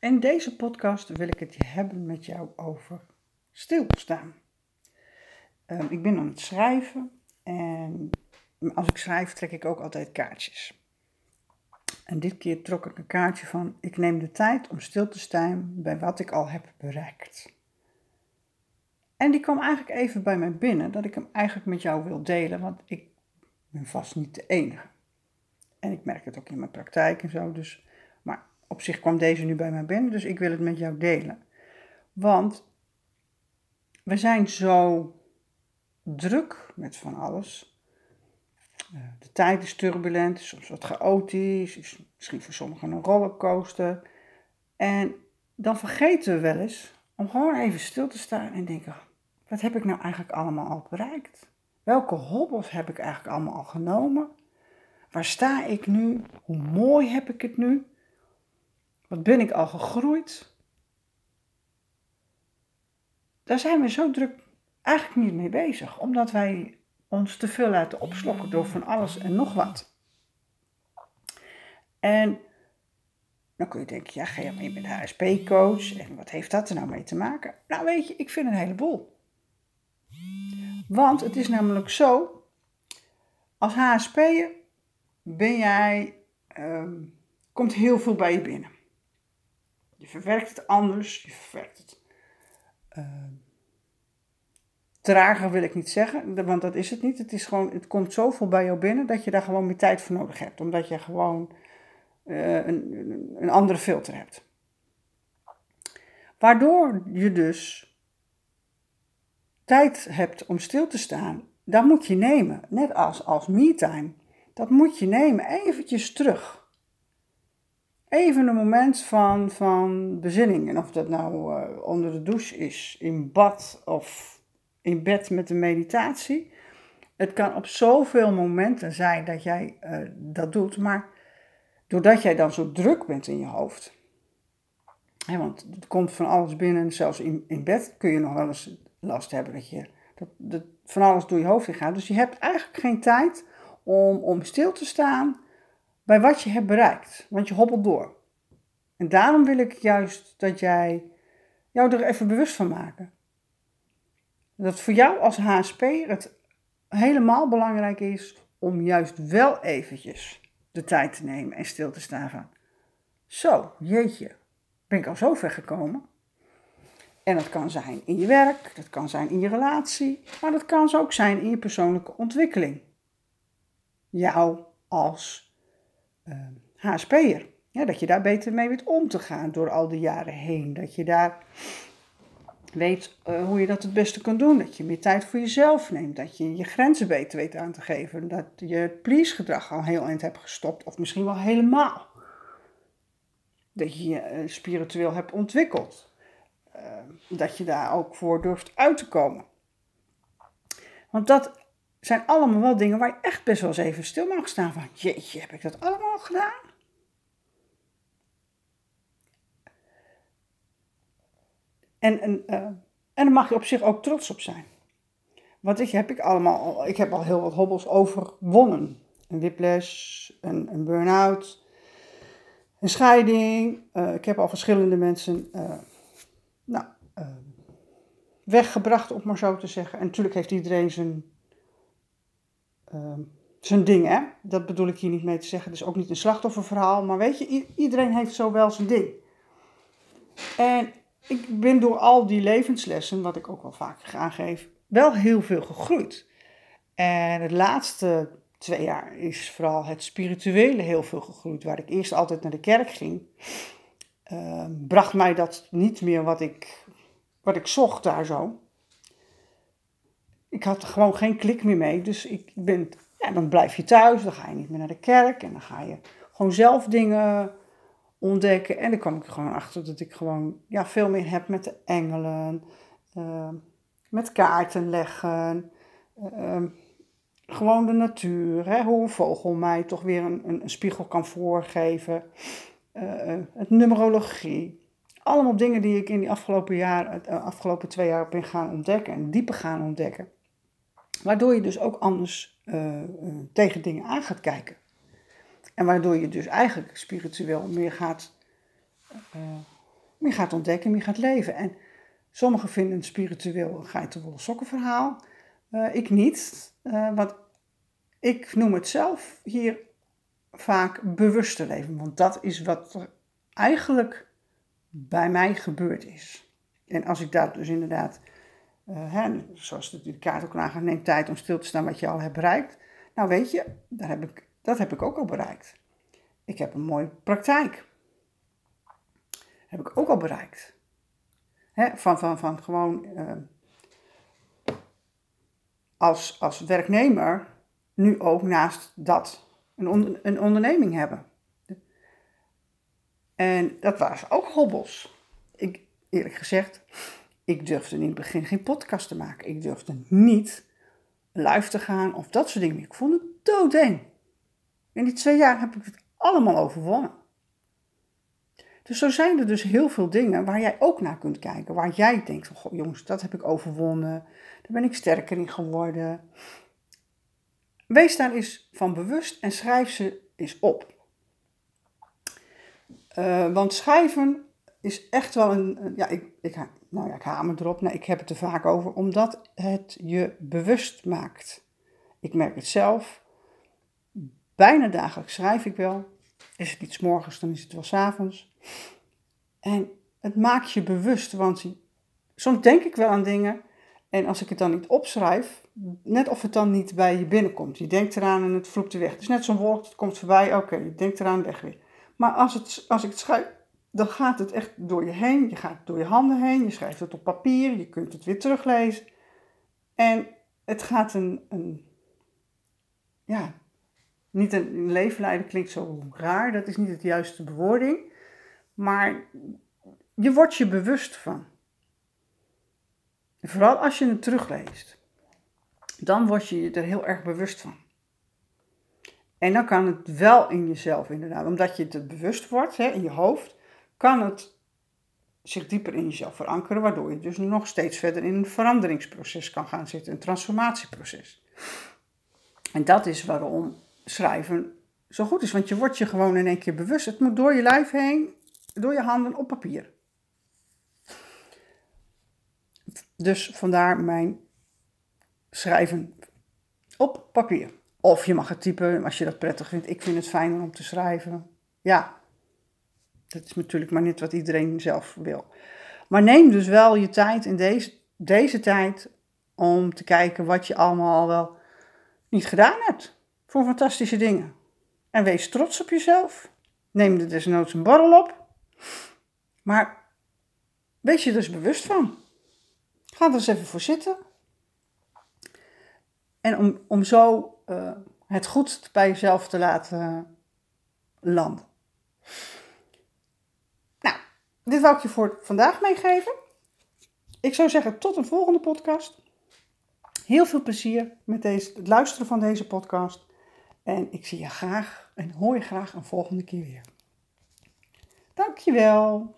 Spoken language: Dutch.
In deze podcast wil ik het hebben met jou over stilstaan. Uh, ik ben aan het schrijven en als ik schrijf trek ik ook altijd kaartjes. En dit keer trok ik een kaartje van ik neem de tijd om stil te staan bij wat ik al heb bereikt. En die kwam eigenlijk even bij mij binnen dat ik hem eigenlijk met jou wil delen, want ik ben vast niet de enige. En ik merk het ook in mijn praktijk en zo, dus op zich kwam deze nu bij mij binnen, dus ik wil het met jou delen. Want we zijn zo druk met van alles. Eh, de tijd is turbulent, soms wat chaotisch, is misschien voor sommigen een rollercoaster. En dan vergeten we wel eens om gewoon even stil te staan en denken: wat heb ik nou eigenlijk allemaal al bereikt? Welke hobbels heb ik eigenlijk allemaal al genomen? Waar sta ik nu? Hoe mooi heb ik het nu? Wat ben ik al gegroeid? Daar zijn we zo druk eigenlijk niet mee bezig, omdat wij ons te veel laten opslokken door van alles en nog wat. En dan kun je denken, ja, ga je mee met HSP-coach en wat heeft dat er nou mee te maken? Nou weet je, ik vind een heleboel. Want het is namelijk zo, als HSP'er ben jij, um, komt heel veel bij je binnen. Je verwerkt het anders, je verwerkt het. Uh, trager wil ik niet zeggen, want dat is het niet. Het, is gewoon, het komt zoveel bij jou binnen dat je daar gewoon meer tijd voor nodig hebt. Omdat je gewoon uh, een, een andere filter hebt. Waardoor je dus tijd hebt om stil te staan, dat moet je nemen. Net als, als me-time. Dat moet je nemen, eventjes terug even een moment van, van bezinning. En of dat nou uh, onder de douche is, in bad of in bed met een meditatie. Het kan op zoveel momenten zijn dat jij uh, dat doet, maar doordat jij dan zo druk bent in je hoofd. Hè, want het komt van alles binnen, zelfs in, in bed kun je nog wel eens last hebben dat je dat, dat van alles door je hoofd heen gaat. Dus je hebt eigenlijk geen tijd om, om stil te staan bij wat je hebt bereikt, want je hobbelt door. En daarom wil ik juist dat jij jou er even bewust van maken. Dat voor jou als HSP het helemaal belangrijk is om juist wel eventjes de tijd te nemen en stil te staan van, zo, jeetje, ben ik al zo ver gekomen? En dat kan zijn in je werk, dat kan zijn in je relatie, maar dat kan ook zijn in je persoonlijke ontwikkeling. Jou als HSP'er. Ja, dat je daar beter mee weet om te gaan door al die jaren heen. Dat je daar weet uh, hoe je dat het beste kan doen. Dat je meer tijd voor jezelf neemt. Dat je je grenzen beter weet aan te geven. Dat je het please gedrag al heel eind hebt gestopt. Of misschien wel helemaal. Dat je je uh, spiritueel hebt ontwikkeld. Dat je daar ook voor durft uit te komen. Want dat zijn allemaal wel dingen waar je echt best wel eens even stil mag staan van, jeetje, heb ik dat allemaal gedaan? En, en, uh, en daar mag je op zich ook trots op zijn. Want ik heb, ik, allemaal, ik heb al heel wat hobbels overwonnen. Een whiplash, een, een burn-out, een scheiding. Uh, ik heb al verschillende mensen uh, nou, weggebracht, om maar zo te zeggen. En natuurlijk heeft iedereen zijn zijn ding, hè? Dat bedoel ik hier niet mee te zeggen. Het is ook niet een slachtofferverhaal, maar weet je, iedereen heeft zo wel zijn ding. En ik ben door al die levenslessen, wat ik ook wel vaker aangeef, wel heel veel gegroeid. En het laatste twee jaar is vooral het spirituele heel veel gegroeid. Waar ik eerst altijd naar de kerk ging, uh, bracht mij dat niet meer wat ik, wat ik zocht daar zo ik had er gewoon geen klik meer mee. Dus ik ben, ja, dan blijf je thuis, dan ga je niet meer naar de kerk en dan ga je gewoon zelf dingen ontdekken. En dan kwam ik er gewoon achter dat ik gewoon ja, veel meer heb met de engelen, uh, met kaarten leggen, uh, gewoon de natuur, hè, hoe een vogel mij toch weer een, een, spiegel kan voorgeven, uh, het numerologie. Allemaal dingen die ik in die afgelopen, jaar, afgelopen twee jaar ben gaan ontdekken en dieper gaan ontdekken. Waardoor je dus ook anders uh, tegen dingen aan gaat kijken. En waardoor je dus eigenlijk spiritueel meer gaat Maar je gaat ontdekken, je gaat leven. En sommigen vinden een spiritueel geitenwolle sokken verhaal. Uh, ik niet, want ik noem het zelf hier vaak bewuste leven. Want dat is wat er eigenlijk bij mij gebeurd is. En als ik dat dus inderdaad, hè, zoals de, kaart ook aangaat, neemt tijd om stil te staan wat je al hebt bereikt. Nou weet je, daar heb ik, dat heb ik ook al bereikt. Ik heb een mooie praktijk. Heb ik ook al bereikt. Van, van, van gewoon uh, als, als werknemer nu ook naast dat een, een onderneming hebben. En dat was ook hobbels. Ik, eerlijk gezegd, ik durfde in het begin geen podcast te maken. Ik durfde niet live te gaan of dat soort dingen. Ik vond het doodeng. In die twee jaar heb ik het allemaal overwonnen. Dus zo zijn er dus heel veel dingen waar jij ook naar kunt kijken. Waar jij denkt, oh, jongens, dat heb ik overwonnen. Daar ben ik sterker in geworden. Wees daar eens van bewust en schrijf ze eens op. Uh, want schrijven is echt wel een. Ja, ik, ik, nou ja, ik hamer erop. Nee, ik heb het er vaak over, omdat het je bewust maakt. Ik merk het zelf. Bijna dagelijks schrijf ik wel. Is het niet s morgens, dan is het wel s avonds. En het maakt je bewust, want soms denk ik wel aan dingen. En als ik het dan niet opschrijf, net of het dan niet bij je binnenkomt. Je denkt eraan en het vloept er weg. Het is net zo'n wolk, het komt voorbij, oké, je denkt eraan, weg weer. Maar als, het, als ik het schrijf, dan gaat het echt door je heen. Je gaat door je handen heen, je schrijft het op papier, je kunt het weer teruglezen. En het gaat een, een ja, niet een leiden klinkt zo raar, dat is niet het juiste bewoording. Maar je wordt je bewust van. Vooral als je het terugleest. Dan word je je er heel erg bewust van. En dan kan het wel in jezelf inderdaad, omdat je het bewust wordt hè, in je hoofd, kan het zich dieper in jezelf verankeren, waardoor je dus nog steeds verder in een veranderingsproces kan gaan zitten, een transformatieproces. En dat is waarom schrijven zo goed is, want je wordt je gewoon in één keer bewust. Het moet door je lijf heen, door je handen op papier. Dus vandaar mijn schrijven op papier. Of je mag het typen als je dat prettig vindt. Ik vind het fijner om te schrijven. Ja, dat is natuurlijk maar net wat iedereen zelf wil. Maar neem dus wel je tijd in deze, deze tijd om te kijken wat je allemaal al wel niet gedaan hebt. Voor fantastische dingen. En wees trots op jezelf. Neem er desnoods een borrel op. Maar wees je dus bewust van. Ga er eens even voor zitten. En om, om zo uh, het goed bij jezelf te laten landen. Nou, dit wou ik je voor vandaag meegeven. Ik zou zeggen tot een volgende podcast. Heel veel plezier met het luisteren van deze podcast. En ik zie je graag en hoor je graag een volgende keer weer. Dankjewel.